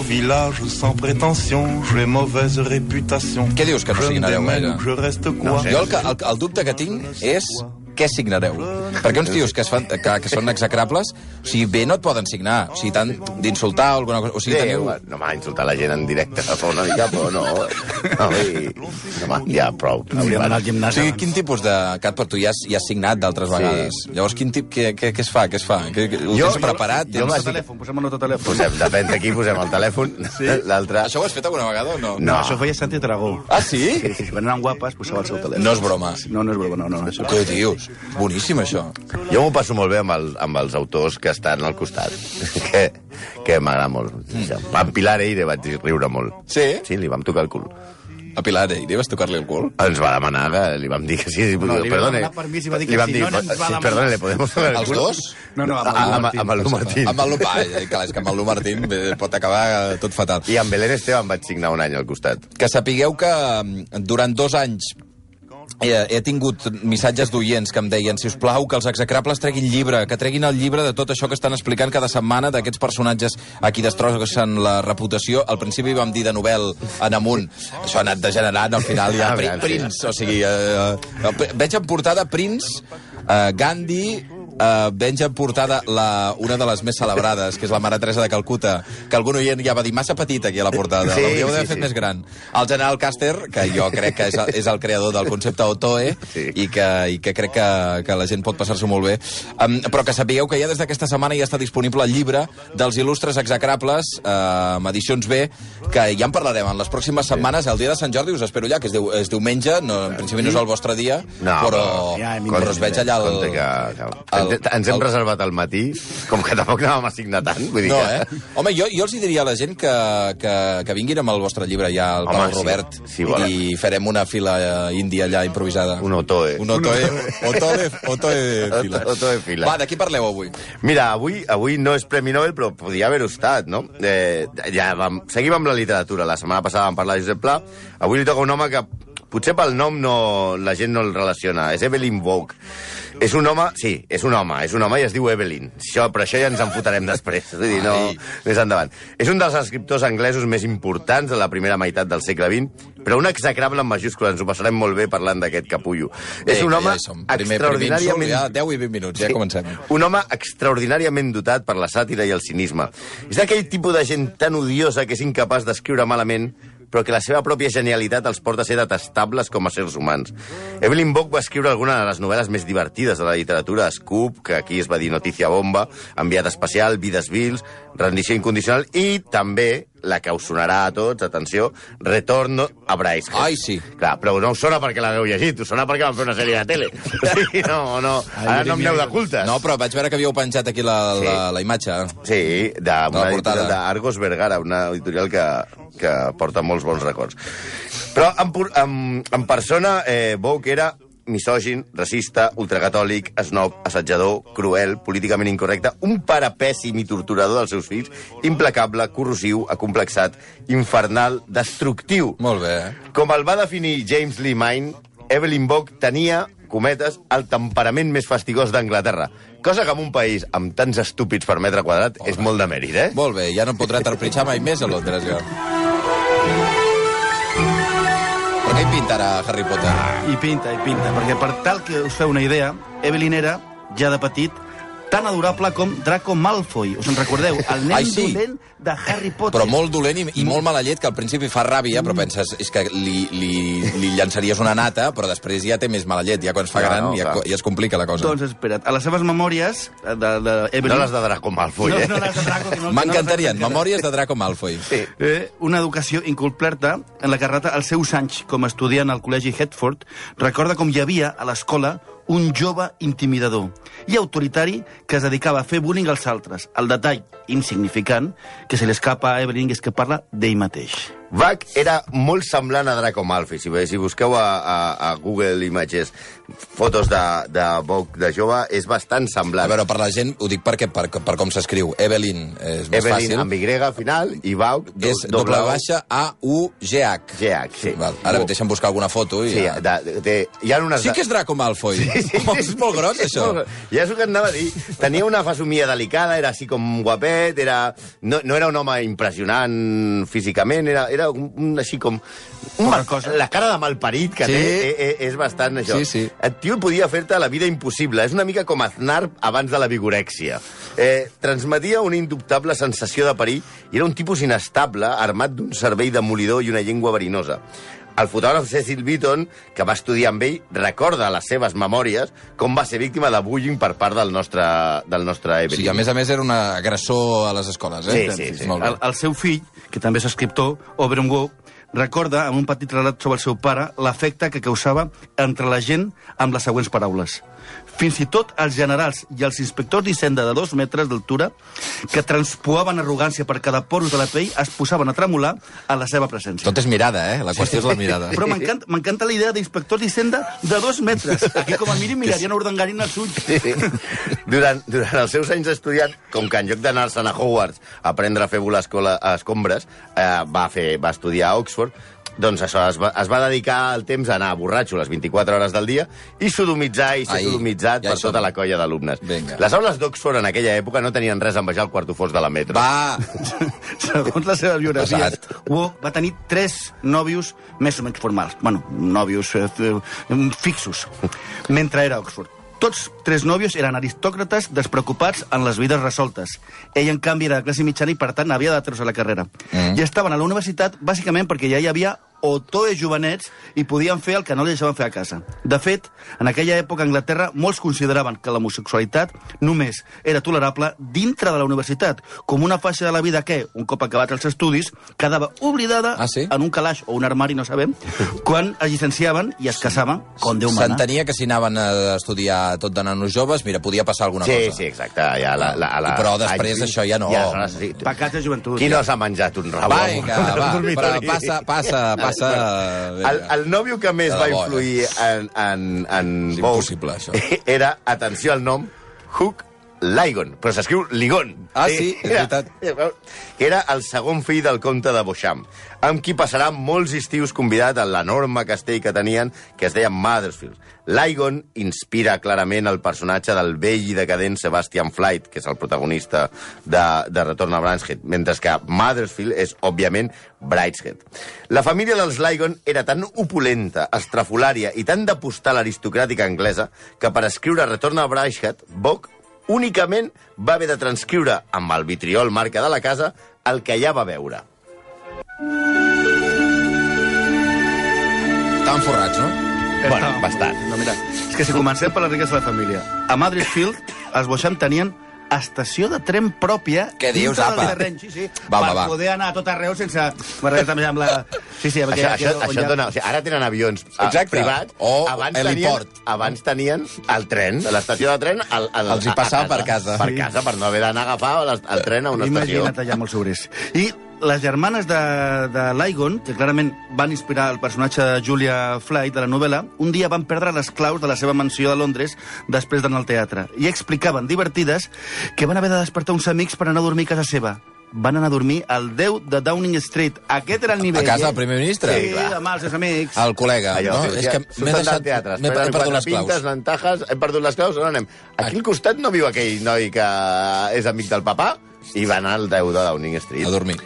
au village sans prétention, j'ai mauvaise réputation. Què dius que no démène, gaire? Je reste quoi Jo el, que, el, el dubte que tinc és què signareu. Perquè uns tios que, es fan, que, que són execrables, o sigui, bé no et poden signar. O sigui, tant d'insultar o alguna cosa... O sigui, Sí, teniu... no m'ha insultat la gent en directe, fa una mica, però no. No, i, no m'ha, ja, prou. Hauríem d'anar al O sigui, quin tipus de... Cat, per tu ja has, ja has signat d'altres Sí. vegades. Llavors, quin tip, què, què, què es fa? Què es fa? Què, què, ho Jo- tens preparat? jo Tens... m'has- telèfon, posem el telèfon. Posem, depèn de qui posem el telèfon. Sí? L'altre... Això ho has fet alguna vegada o no? No, això ho feia Santi Dragó. Ah, sí? Sí, sí, quan eren guapes posava el seu telèfon. No és broma. No, no és broma, no, no. Això. Què dius? Boníssim, això. Jo m'ho passo molt bé amb, el, amb els autors que estan al costat, que, que m'agrada molt. Mm. Amb Pilar Eire vaig riure molt. Sí? Sí, li vam tocar el cul. A Pilar Eire vas tocar-li el cul? Ens va demanar que li vam dir que sí. sí No, li perdone. demanar permís i va dir que li vam sí, dir, no, no ens va sí, demanar. perdone, le podemos tocar el Els cul? dos? No, no, amb el Ah, amb, Martín. amb el Lu Martín. Amb el Lu... Clar, és que amb el Lu Martín bé, pot acabar eh, tot fatal. I amb Belén Esteban vaig signar un any al costat. Que sapigueu que mm, durant dos anys he, he tingut missatges d'oients que em deien, si us plau, que els execrables treguin llibre, que treguin el llibre de tot això que estan explicant cada setmana d'aquests personatges a qui destrossen la reputació. Al principi vam dir de novel en amunt. Això ha anat degenerant, al final hi ha Ah. Prince, o sigui... Eh, eh, veig en portada Prince, eh, Gandhi, Uh, veig en portada la, una de les més celebrades, que és la Mare Teresa de Calcuta, que algun oient ja va dir massa petita aquí a la portada, Sí, l'hauríeu d'haver sí, fet sí. més gran. El general Caster, que jo crec que és, el- és el creador del concepte Otoe, Sí. i, que, i que crec que, que la gent pot passar-s'ho molt bé. Um, però que sapigueu que ja des d'aquesta setmana ja està disponible el llibre dels il·lustres execrables, uh, amb edicions B, que ja en parlarem en les pròximes setmanes. El dia de Sant Jordi us espero allà, que és, diu, és diumenge, no, en principi no és el vostre dia, No, però, ja hem però us veig allà que, que, el- ens hem el- reservat al matí, com que tampoc anàvem a signar tant. Vull dir No, que... eh? Home, jo, jo els hi diria a la gent que, que, que vinguin amb el vostre llibre ja al Home, Palau sí, Robert si volen. i farem una fila eh, índia allà improvisada. Un otoe. Un otoe, otoe, otoe fila. Otoe fila. Va, de qui parleu avui? Mira, avui, avui no és Premi Nobel, però podria haver-ho estat, no? Eh, ja vam, seguim amb la literatura. La setmana passada vam parlar de Josep Pla. Avui li toca un home que potser pel nom no, la gent no el relaciona. És Evelyn Vogue. És un home, sí, és un home, és un home i es diu Evelyn. Això, però això ja ens en fotrem després. Vull dir, no, més endavant. És un dels escriptors anglesos més importants de la primera meitat del segle XX, però un execrable en majúscules. Ens ho passarem molt bé parlant d'aquest capullo. és un home ja. Primer, primer extraordinàriament... insult, ja 10 i 20 minuts, ja comencem. Un home extraordinàriament dotat per la sàtira i el cinisme. És d'aquell tipus de gent tan odiosa que és incapaç d'escriure malament però que la seva pròpia genialitat els porta a ser detestables com a sers humans. Evelyn Bock va escriure alguna de les novel·les més divertides de la literatura, Scoop, que aquí es va dir Notícia Bomba, Enviat Especial, Vides Vils, Rendició Incondicional, i també la que us sonarà a tots, atenció, Retorno a Bryce. Ai, sí. Clar, però no us sona perquè l'hagueu llegit, us sona perquè van fer una sèrie de tele. Sigui, no, no, ara no em aneu de cultes. No, però vaig veure que havíeu penjat aquí la, Sí. la, la imatge. Sí, De portada. editorial d'Argos Vergara, una editorial que, que porta molts bons records. Però en, en, en persona, eh, Bouk era misògin, racista, ultracatòlic, snob, assetjador, cruel, políticament incorrecte, un pare pèssim i torturador dels seus fills, implacable, corrosiu, acomplexat, infernal, destructiu. Molt bé. Com el va definir James Lee Mine, Evelyn Bock tenia, cometes, el temperament més fastigós d'Anglaterra. Cosa que en un país amb tants estúpids per metre quadrat és molt de mèrit, eh? Molt bé, ja no em podrà terpritxar mai més a Londres, jo. Hi pintarà Harry Potter? I pinta, i pinta, perquè per tal que us feu una idea, Evelyn era, ja de petit, tan adorable com Draco Malfoy. Us en recordeu? El nen Ai, sí. dolent de Harry Potter. Però molt dolent i, i molt mala llet, que al principi fa ràbia, però penses, és que li, li, li llançaries una nata, però després ja té més mala llet. Ja quan es fa gran no, ja, ja es complica la cosa. Doncs espera't, a les seves memòries de, de Evelyn... No les de Draco Malfoy, no, eh? no les de Draco, que no, M'encantarien. no Memòries de Draco Malfoy. Sí. Eh, una educació incompleta en la que relata els seus anys com a estudiant al col·legi Hetford, recorda com hi havia a l'escola un jove intimidador i autoritari que es dedicava a fer bullying als altres. El detall insignificant que se li escapa a Evelyn és que parla d'ell mateix. Vac era molt semblant a Draco Malfoy. Si, si busqueu a, a, a Google Images fotos de, de Vogue de jove, és bastant A semblant. veure, per la gent, ho dic perquè per, per com s'escriu. Evelyn és més Evelyn fàcil. amb Y al final i Vaug do, És doble baixa A-U-G-H. G-H, sí. Val. Ara Oh. deixa'm buscar alguna foto. I Sí, ja... de, de, hi ha unes... sí que és Draco Malfoy. Sí, sí, sí, és molt gros, això. Ja és el que anava a dir. Tenia una fesomia delicada, era així com guapet, era... No, no era un home impressionant físicament, era, era un, un així com... Un mal, cosa. la cara de malparit que Sí. té eh, eh, és bastant això. Sí, sí. El tio podia fer-te la vida impossible. És una mica com Aznar abans de la vigorèxia. Eh, transmetia una indubtable sensació de perill i era un tipus inestable, armat d'un cervell demolidor i una llengua verinosa. El fotògraf Cecil Beaton, que va estudiar amb ell, recorda a les seves memòries com va ser víctima de bullying per part del nostre, del nostre Evelyn. sigui, a més a més, era un agressor a les escoles, eh? Sí, sí, sí. Bé. El, el seu fill, que també és escriptor, Oberon Waugh, recorda, amb un petit relat sobre el seu pare, l'efecte que causava entre la gent amb les següents paraules. Fins i tot els generals i els inspectors d'Hisenda de dos metres d'altura, que transpuaven arrogància per cada porus de la pell, es posaven a tremolar a la seva presència. Tot és mirada, eh? La qüestió és la mirada. Però m'encanta la idea d'inspectors d'Hisenda de dos metres. Aquí, com a mínim, mirarien Urdangarín als ulls. Sí. Durant, durant els seus anys estudiant, com que en lloc d'anar-se'n a Hogwarts a aprendre a fer volar escola, a escombres, eh, va, fer, va estudiar a Oxford, doncs això, es va, es va dedicar el temps a anar borratxo les 24 hores del dia i sodomitzar i ser Ai, sodomitzat ja per som. tota la colla d'alumnes. Les aules d'Oxford en aquella època no tenien res a envejar el quarto fos de la metro. Va! Segons la seva biografia. Waugh va tenir tres nòvios més o menys formals. Bueno, nòvios eh, eh, fixos, mentre era a Oxford. Tots tres nòvios eren aristòcrates despreocupats en les vides resoltes. Ell, en canvi, era de classe mitjana i, per tant, havia de treure la carrera. Mm. I estaven a la universitat, bàsicament, perquè ja hi havia otoes jovenets i podien fer el que no li deixaven fer a casa. De fet, en aquella època a Anglaterra molts consideraven que l'homosexualitat només era tolerable dintre de la universitat, com una fase de la vida que, un cop acabats els estudis, quedava oblidada Ah, sí? en un calaix o un armari, no sabem, quan es llicenciaven i es casaven, com Déu mana. S'entenia que si anaven a estudiar tot de nanos joves, mira, podia passar alguna Sí, cosa. sí, exacte. Ja la, la, la, Però després això ja no. Ja, aleshores sí. Pecats de joventut. Qui no s'ha menjat un rabó? Va, vinga, va, però passa, passa, passa... El, el nòvio que més va influir en, en, en És impossible, això. era, atenció al nom, Hugh Ligon, però s'escriu Ligon. Ah, sí, és veritat. Era el segon fill del comte de Beauchamp, amb qui passarà molts estius convidat a l'enorme castell que tenien, que es deia Mothersfield. Ligon inspira clarament el personatge del vell i decadent Sebastian Flight, que és el protagonista de, de Retorn a Branchhead, mentre que Mothersfield és, òbviament, Brideshead. La família dels Ligon era tan opulenta, estrafolària i tan de postal aristocràtica anglesa que per escriure Retorn a Brideshead, Bock únicament va haver de transcriure amb el vitriol marca de la casa el que ja va veure. Tan forrats, no? Bueno, bastant. No, mira, és que si comencem per la riquesa de la família. A Madridfield, els Boixam tenien estació de tren pròpia Què dius, dintre del apa? terreny, sí, sí, Va, per va, va. poder anar a tot arreu sense també amb la... Sí, sí, perquè Això, això, on això hi ha- et dona... O sigui, ara tenen avions ah, Exacte. privats. O abans heliport. Tenien, abans tenien el tren, l'estació de tren... El, el, Els hi passava per casa. Per casa, per no haver d'anar a agafar el, el tren a una estació. Imagina't allà amb els obrers. I les germanes de, de Ligon, que clarament van inspirar el personatge de Julia Flight de la novel·la, un dia van perdre les claus de la seva mansió de Londres després d'anar al teatre. I explicaven, divertides, que van haver de despertar uns amics per anar a dormir a casa seva. Van anar a dormir al 10 de Downing Street. Aquest era el nivell. A casa eh? del primer ministre? Sí, clar. amb els seus amics. El col·lega, Allò, no? sí, És que m'he deixat... del teatre, he perdut les claus. pintes, lentajes, hem perdut les claus, on anem? Aquí al costat no viu aquell noi que és amic del papà i va anar al 10 de Downing Street. A dormir.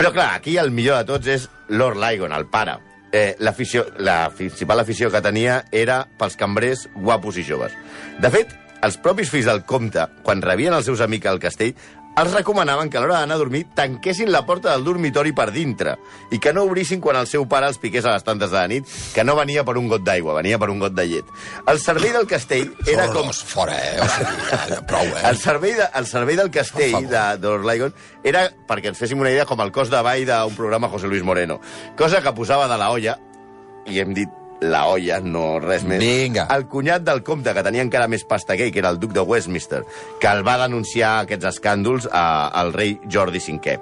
Però clar, aquí el millor de tots és Lord Ligon, el pare. Eh, l'afició- la principal afició que tenia era pels cambrers guapos i joves. De fet, els propis fills del comte, quan rebien els seus amics al castell, els recomanaven que a l'hora d'anar a dormir tanquessin la porta del dormitori per dintre i que no obrissin quan el seu pare els piqués a les tantes de la nit, que no venia per un got d'aigua, venia per un got de llet. El servei del castell era com... Fora, eh? O sigui, ja, prou, eh? El servei, de, el servei del castell de, Ligon era, perquè ens féssim una idea, com el cos de ball d'un programa José Luis Moreno. Cosa que posava de la olla, i hem dit la olla, no res més. Vinga. El cunyat del comte, que tenia encara més pasta que ell, que era el duc de Westminster, que el va denunciar aquests escàndols a, al rei Jordi V.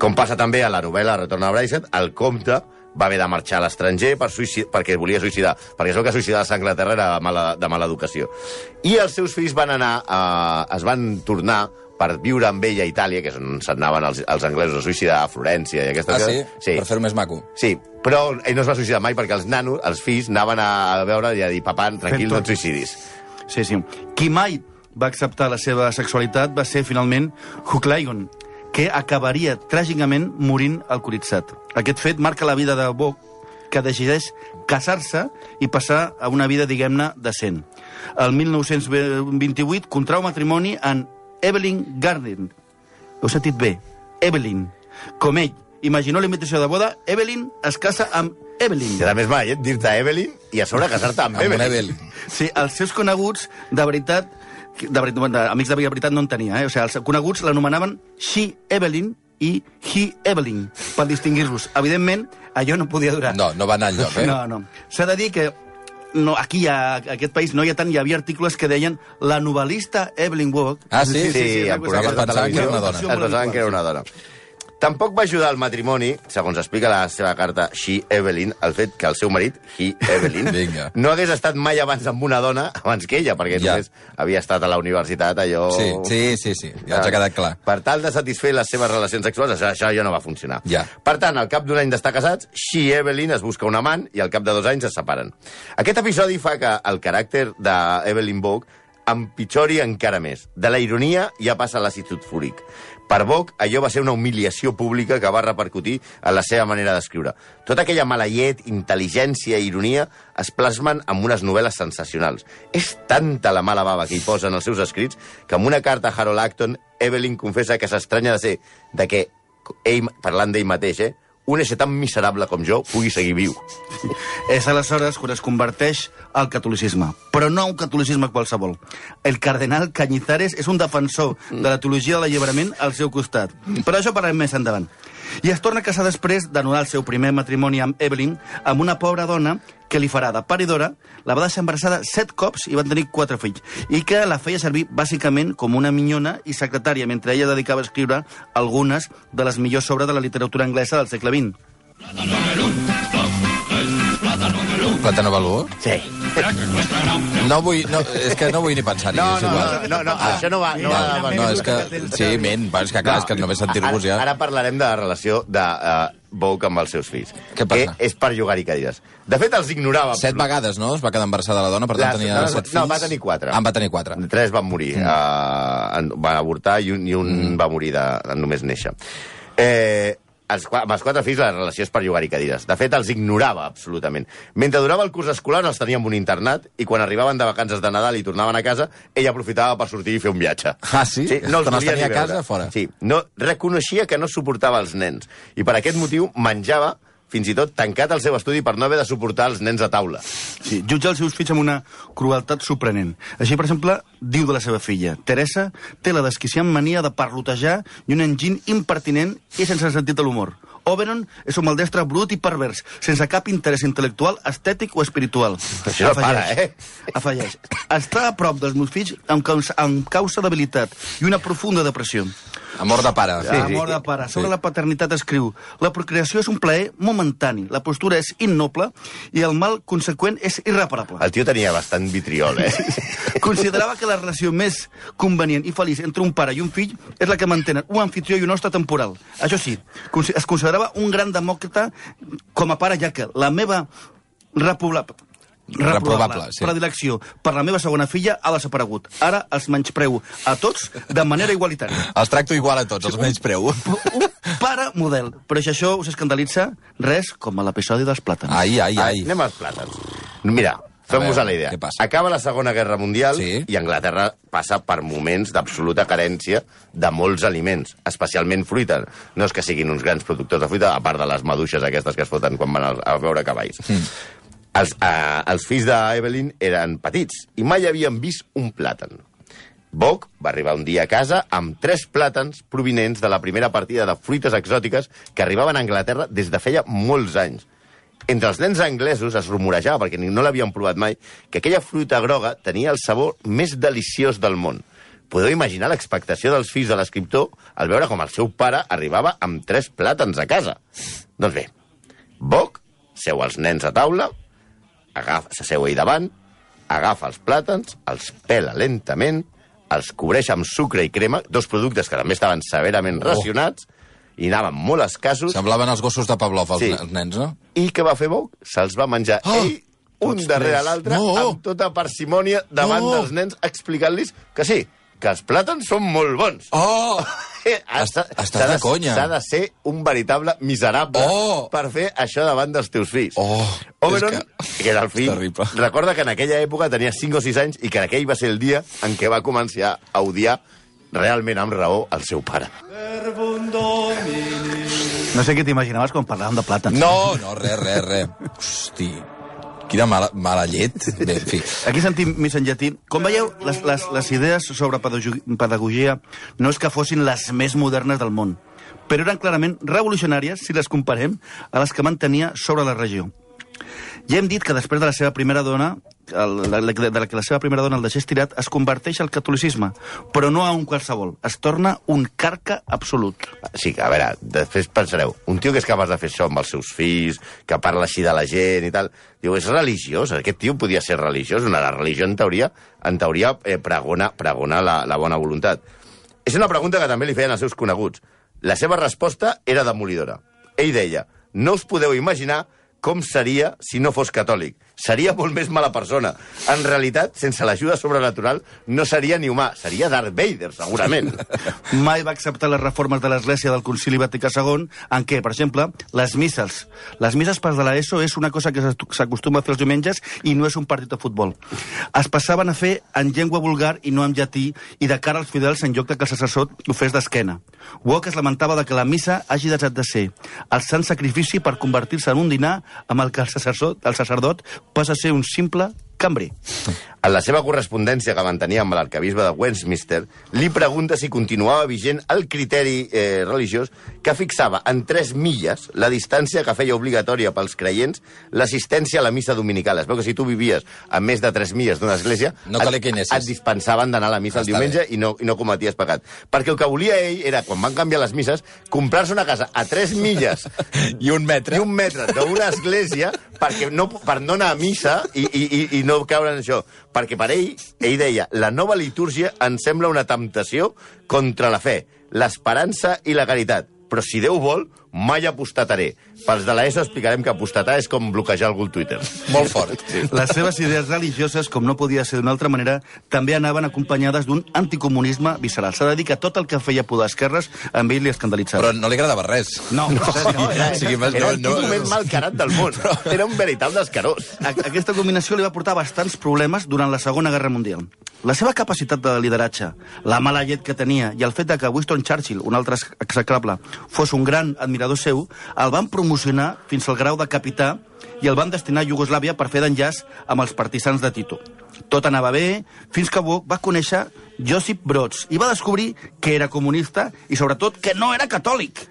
Com passa també a la novel·la Retorn a Bracelet, el comte va haver de marxar a l'estranger per suïci- perquè volia suïcidar, perquè es veu que suïcidar-se a Anglaterra era de mala, de mala educació. I els seus fills van anar, a, es van tornar per viure amb ell a Itàlia, que és on s'anaven els, els anglesos a suïcidar, a Florència i aquestes Ah, sí? coses. Sí. Per fer-ho més maco. Sí, però ell no es va suïcidar mai perquè els nanos, els fills, anaven a veure i a dir, papà, tranquil, no et suïcidis. Sí, sí. Qui mai va acceptar la seva sexualitat va ser, finalment, Hugh Clayton, que acabaria tràgicament morint alcoholitzat. Aquest fet marca la vida de Boc, que decideix casar-se i passar a una vida, diguem-ne, decent. El 1928 contrau matrimoni amb Evelyn Gardner. Ho he sentit bé. Evelyn. Com ell imaginó la invitació de boda, Evelyn es casa amb Evelyn. A més mai, eh, dir-te Evelyn i a sobre casar-te amb, Amb Evelyn. Evelyn. Sí, els seus coneguts, de veritat, de veritat, bueno, de- amics de veritat no en tenia, eh? O sigui, els coneguts l'anomenaven She Evelyn i He Evelyn, per distingir-los. Evidentment, allò no podia durar. No, no va anar enlloc, eh? No, no. S'ha de dir que no, aquí, a, a aquest país, no hi ha tant, hi havia articles que deien la novel·lista Evelyn Waugh... Ah, sí? Sí, sí, és en algo programes es de pensaven que era una dona. Es pensaven que era una dona. Tampoc va ajudar al matrimoni, segons explica la seva carta She Evelyn, el fet que el seu marit, He Evelyn, Vinga. no hagués estat mai abans amb una dona abans que ella, perquè Ja. només havia estat a la universitat allò... Sí, sí, sí, sí, ja ens ha quedat clar. Per tal de satisfer les seves relacions sexuals, això, això ja no va funcionar. Ja. Per tant, al cap d'un any d'estar casats, She Evelyn es busca un amant i al cap de dos anys es separen. Aquest episodi fa que el caràcter d'Evelyn Vogue empitjori encara més. De la ironia ja passa a l'acidut fúric. Per Vogue, allò va ser una humiliació pública que va repercutir en la seva manera d'escriure. Tota aquella mala llet, intel·ligència i ironia es plasmen en unes novel·les sensacionals. És tanta la mala bava que hi posa en els seus escrits que en una carta a Harold Acton, Evelyn confessa que s'estranya de ser de que ell, parlant d'ell mateix, eh, un ésser tan miserable com jo pugui seguir viu. És aleshores quan es converteix al catolicisme, però no un catolicisme qualsevol. El cardenal Cañizares és un defensor de la teologia de l'alliberament al seu costat. Però això parlem més endavant. I es torna a casar després d'anul·lar el seu primer matrimoni amb Evelyn, amb una pobra dona que li farà de paridora, la va deixar embarassada set cops i van tenir quatre fills, i que la feia servir bàsicament com una minyona i secretària, mentre ella dedicava a escriure algunes de les millors obres de la literatura anglesa del segle XX. Plàtano Balú? Sí. No vull... No, és que no vull ni pensar-hi. No, no, no, no, no, això no va... No, va, No, va, no, és que... Sí, ment, però és que clar, és que només sentir-vos ja... Ara, parlarem de la relació de uh, Vogue amb els seus fills. Què passa? Que és per jugar-hi cadires. De fet, els ignorava. Set vegades, no? Es va quedar embarassada la dona, per tant tenia no, set fills. no, va tenir quatre. Ah, va tenir quatre. Tres van morir. Mm. Uh, van avortar i un, i un mm. va morir de, de només néixer. Eh, els, amb els quatre fills la relació és per jugar-hi cadires. De fet, els ignorava absolutament. Mentre durava el curs escolar els tenia en un internat i quan arribaven de vacances de Nadal i tornaven a casa, ell aprofitava per sortir i fer un viatge. Ah, sí? Sí, no els Quan els tenia ni a veure. casa, fora? Sí, no, reconeixia que no suportava els nens i per aquest motiu menjava fins i tot tancat al seu estudi per no haver de suportar els nens a taula. Sí, jutja els seus fills amb una crueltat sorprenent. Així, per exemple, diu de la seva filla, Teresa té la desquiciant mania de parlotejar i un enginy impertinent i sense sentit de l'humor. Oberon és un maldestre brut i pervers, sense cap interès intel·lectual, estètic o espiritual. Això no para, eh? Afegeix. Està a prop dels meus fills amb causa, amb causa d'habilitat i una profunda depressió. Amor de pare. Sí, Amor de pare. Sobre Sí. la paternitat escriu La procreació és un plaer momentani, la postura és innoble i el mal conseqüent és irreparable. El tio tenia bastant vitriol, eh? Considerava que la relació més convenient i feliç entre un pare i un fill és la que mantenen un anfitrió i un hoste temporal. Això sí, es considerava un gran demòcrata com a pare, ja que la meva repobla... Reprovable, sí. predilecció per la meva segona filla ha desaparegut. Ara els menyspreu a tots de manera igualitària. Els tracto igual a tots, els menys preu. Un pare model. Però si això us escandalitza, res com a l'episodi dels plàtans. Ai, ai, ai. Anem als plàtans. Mira, fem-vos a la idea. Acaba la Segona Guerra Mundial Sí. i Anglaterra passa per moments d'absoluta carència de molts aliments, especialment fruita. No és que siguin uns grans productors de fruita, a part de les maduixes aquestes que es foten quan van a, a veure cavalls. Mm. Els, eh, els fills d'Evelyn eren petits i mai havien vist un plàtan. Boc va arribar un dia a casa amb tres plàtans provinents de la primera partida de fruites exòtiques que arribaven a Anglaterra des de feia molts anys. Entre els nens anglesos es rumorejava, perquè no l'havien provat mai, que aquella fruita groga tenia el sabor més deliciós del món. Podeu imaginar l'expectació dels fills de l'escriptor al veure com el seu pare arribava amb tres plàtans a casa. Doncs bé, Boc seu els nens a taula, s'asseu ell davant, agafa els plàtans, els pela lentament, els cobreix amb sucre i crema, dos productes que també estaven severament racionats, i anaven molt escassos. Semblaven els gossos de Pavlov, els, Sí. nens, no? I què va fer Boc? Se'ls va menjar Ah! ell, un Tots darrere l'altre, No! amb tota parsimònia davant No! dels nens, explicant-los que sí, que els plàtans són molt bons. Oh! Està- estàs s'ha de conya. S'ha de ser un veritable miserable Oh! per fer això davant dels teus fills. Oh, Oberon, que... que era el fill, recorda que en aquella època tenia 5 o 6 anys i que aquell va ser el dia en què va començar a odiar realment amb raó el seu pare. No sé què t'imaginaves quan parlàvem de plàtans. No, no, res, res, res. Hosti, quina mala, mala llet. Bé, en fi. Aquí sentim més en llatí. Com veieu, les, les, les idees sobre pedagogi- pedagogia no és que fossin les més modernes del món, però eren clarament revolucionàries si les comparem a les que mantenia sobre la regió. Ja hem dit que després de la seva primera dona, el, la, la, de la seva primera dona el deixés tirat, es converteix al catolicisme, però no a un qualsevol. Es torna un carca absolut. Sí, a veure, després pensareu, un tio que és capaç de fer això amb els seus fills, que parla així de la gent i tal, diu, és religiós, aquest tio podia ser religiós, una religió en teoria, en teoria eh, pregona, pregona la, la bona voluntat. És una pregunta que també li feien els seus coneguts. La seva resposta era demolidora. Ell deia, no us podeu imaginar com seria si no fos catòlic. Seria molt més mala persona. En realitat, sense l'ajuda sobrenatural, no seria ni humà. Seria Darth Vader, segurament. Mai va acceptar les reformes de l'Església del Concili Vaticà II, en què, per exemple, les misses. Les misses per de l'ESO és una cosa que s'acostuma a fer els diumenges i no és un partit de futbol. Es passaven a fer en llengua vulgar i no en llatí i de cara als fidels en lloc de que el sacerdot ho fes d'esquena. Walk es lamentava de que la missa hagi deixat de ser el sant sacrifici per convertir-se en un dinar amb el que el sacerdot, el sacerdot passa a ser un simple cambrer. En la seva correspondència que mantenia amb l'arcabisbe de Westminster, li pregunta si continuava vigent el criteri eh, religiós que fixava en 3 milles la distància que feia obligatòria pels creients l'assistència a la missa dominical. Es veu que si tu vivies a més de 3 milles d'una església, No et, et dispensaven d'anar a la missa el Està diumenge i no, i no cometies pecat. Perquè el que volia ell era, quan van canviar les misses, comprar-se una casa a 3 milles I un metre. i un metre d'una església perquè no, per no anar a missa i, i, i, i no caure en això. Perquè per ell, ell deia, la nova litúrgia em sembla una temptació contra la fe, l'esperança i la caritat. Però si Déu vol, mai apostataré. Pels de l'ESO explicarem que apostatar és com bloquejar algú al Twitter. Molt fort. Sí. Les seves idees religioses, com no podia ser d'una altra manera, també anaven acompanyades d'un anticomunisme visceral. S'ha de dir que tot el que feia poder esquerres amb ell li escandalitzava. Però no li agradava res. No, no, no, Era, O sigui, era el no- no- del món. Era un veritable escarós. A- Aquesta combinació li va portar bastants problemes durant la Segona Guerra Mundial. La seva capacitat de lideratge, la mala llet que tenia i el fet de que Winston Churchill, un altre execrable, fos un gran admirador seu, el van promocionar fins al grau de capità i el van destinar a Iugoslàvia per fer d'enllaç amb els partisans de Tito. Tot anava bé, fins que Boc va conèixer Josip Broz i va descobrir que era comunista i, sobretot, que no era catòlic.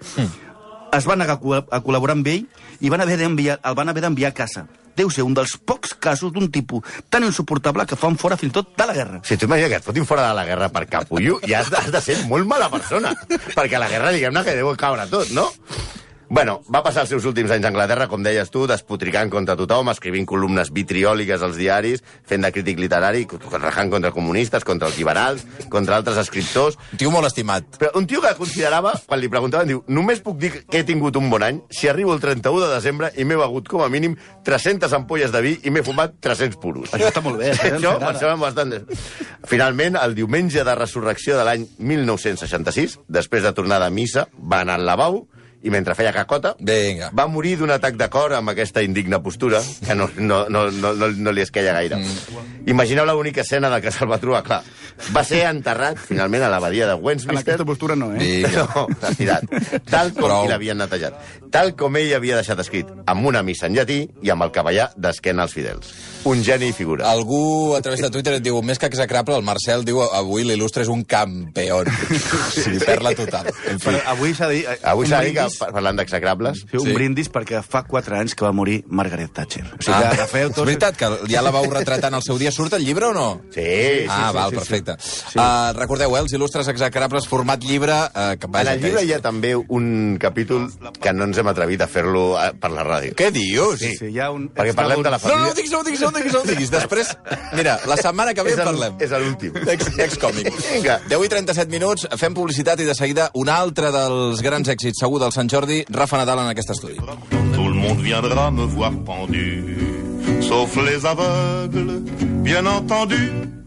Es va negar a col- a col·laborar amb ell i van haver el van haver d'enviar a casa. Deu ser un dels pocs casos d'un tipus tan insuportable que fan fora fins tot de la guerra. Si tu imagina que et fotin fora de la guerra per capullo, ja has de, has de ser molt mala persona. Perquè a la guerra, diguem-ne, que deu caure tot, no? Bueno, va passar els seus últims anys a Anglaterra, com deies tu, despotricant contra tothom, escrivint columnes vitriòliques als diaris, fent de crític literari, rajant contra comunistes, contra els liberals, contra altres escriptors... Un tio molt estimat. Però un tio que considerava, quan li preguntaven, diu, només puc dir que he tingut un bon any si arribo el 31 de desembre i m'he begut com a mínim 300 ampolles de vi i m'he fumat 300 puros. Això està molt bé, eh? Això em sembla bastant... Finalment, el diumenge de resurrecció de l'any 1966, després de tornar de missa, va anar al lavabo i mentre feia cacota, Vinga. va morir d'un atac de cor amb aquesta indigna postura, que no, no, no, no, no, no li esqueia gaire. Mm. Imagineu la única escena de que se'l va trobar, clar. Va ser enterrat, finalment, a l'abadia de En Westminster. aquesta postura no, eh? Vinga. No, s'ha tirat. Tal com Prou. i l'havien netejat. Tal com ell havia deixat escrit, amb una missa en llatí i amb el cavallar d'esquena als fidels. Un geni i figura. Algú a través de Twitter et diu, més que execrable, el Marcel diu avui l'il·lustre és un campeón. o sigui, perla total. En fi. Però avui s'ha de dir... eh, Avui s'ha de dir que parlant d'execrables. Fer un Sí. brindis perquè fa 4 anys que va morir Margaret Thatcher. O sigui, Ah, que agafeu és tots... veritat que ja la vau retratar en el seu dia. Surt el llibre o no? Sí, sí, ah, sí, val, sí, perfecte. Uh, recordeu, eh, els il·lustres execrables format llibre... Uh, que, En el llibre és- hi ha també un capítol que no ens hem atrevit a fer-lo eh, per la ràdio. Què dius? Sí, sí, hi ha un... Perquè parlem de la No, no, família... no ho diguis, no diguis, no diguis, no diguis. Després, mira, la setmana que ve És en el- parlem. és l'últim. Ex, ex-còmic. Vinga. 10 i 37 minuts, fem publicitat i de seguida un altre dels grans èxits segur del Sant Jordi, Rafa Nadal en aquest estudi. Tout le monde viendra me voir pendu, sauf les aveugles, bien entendu.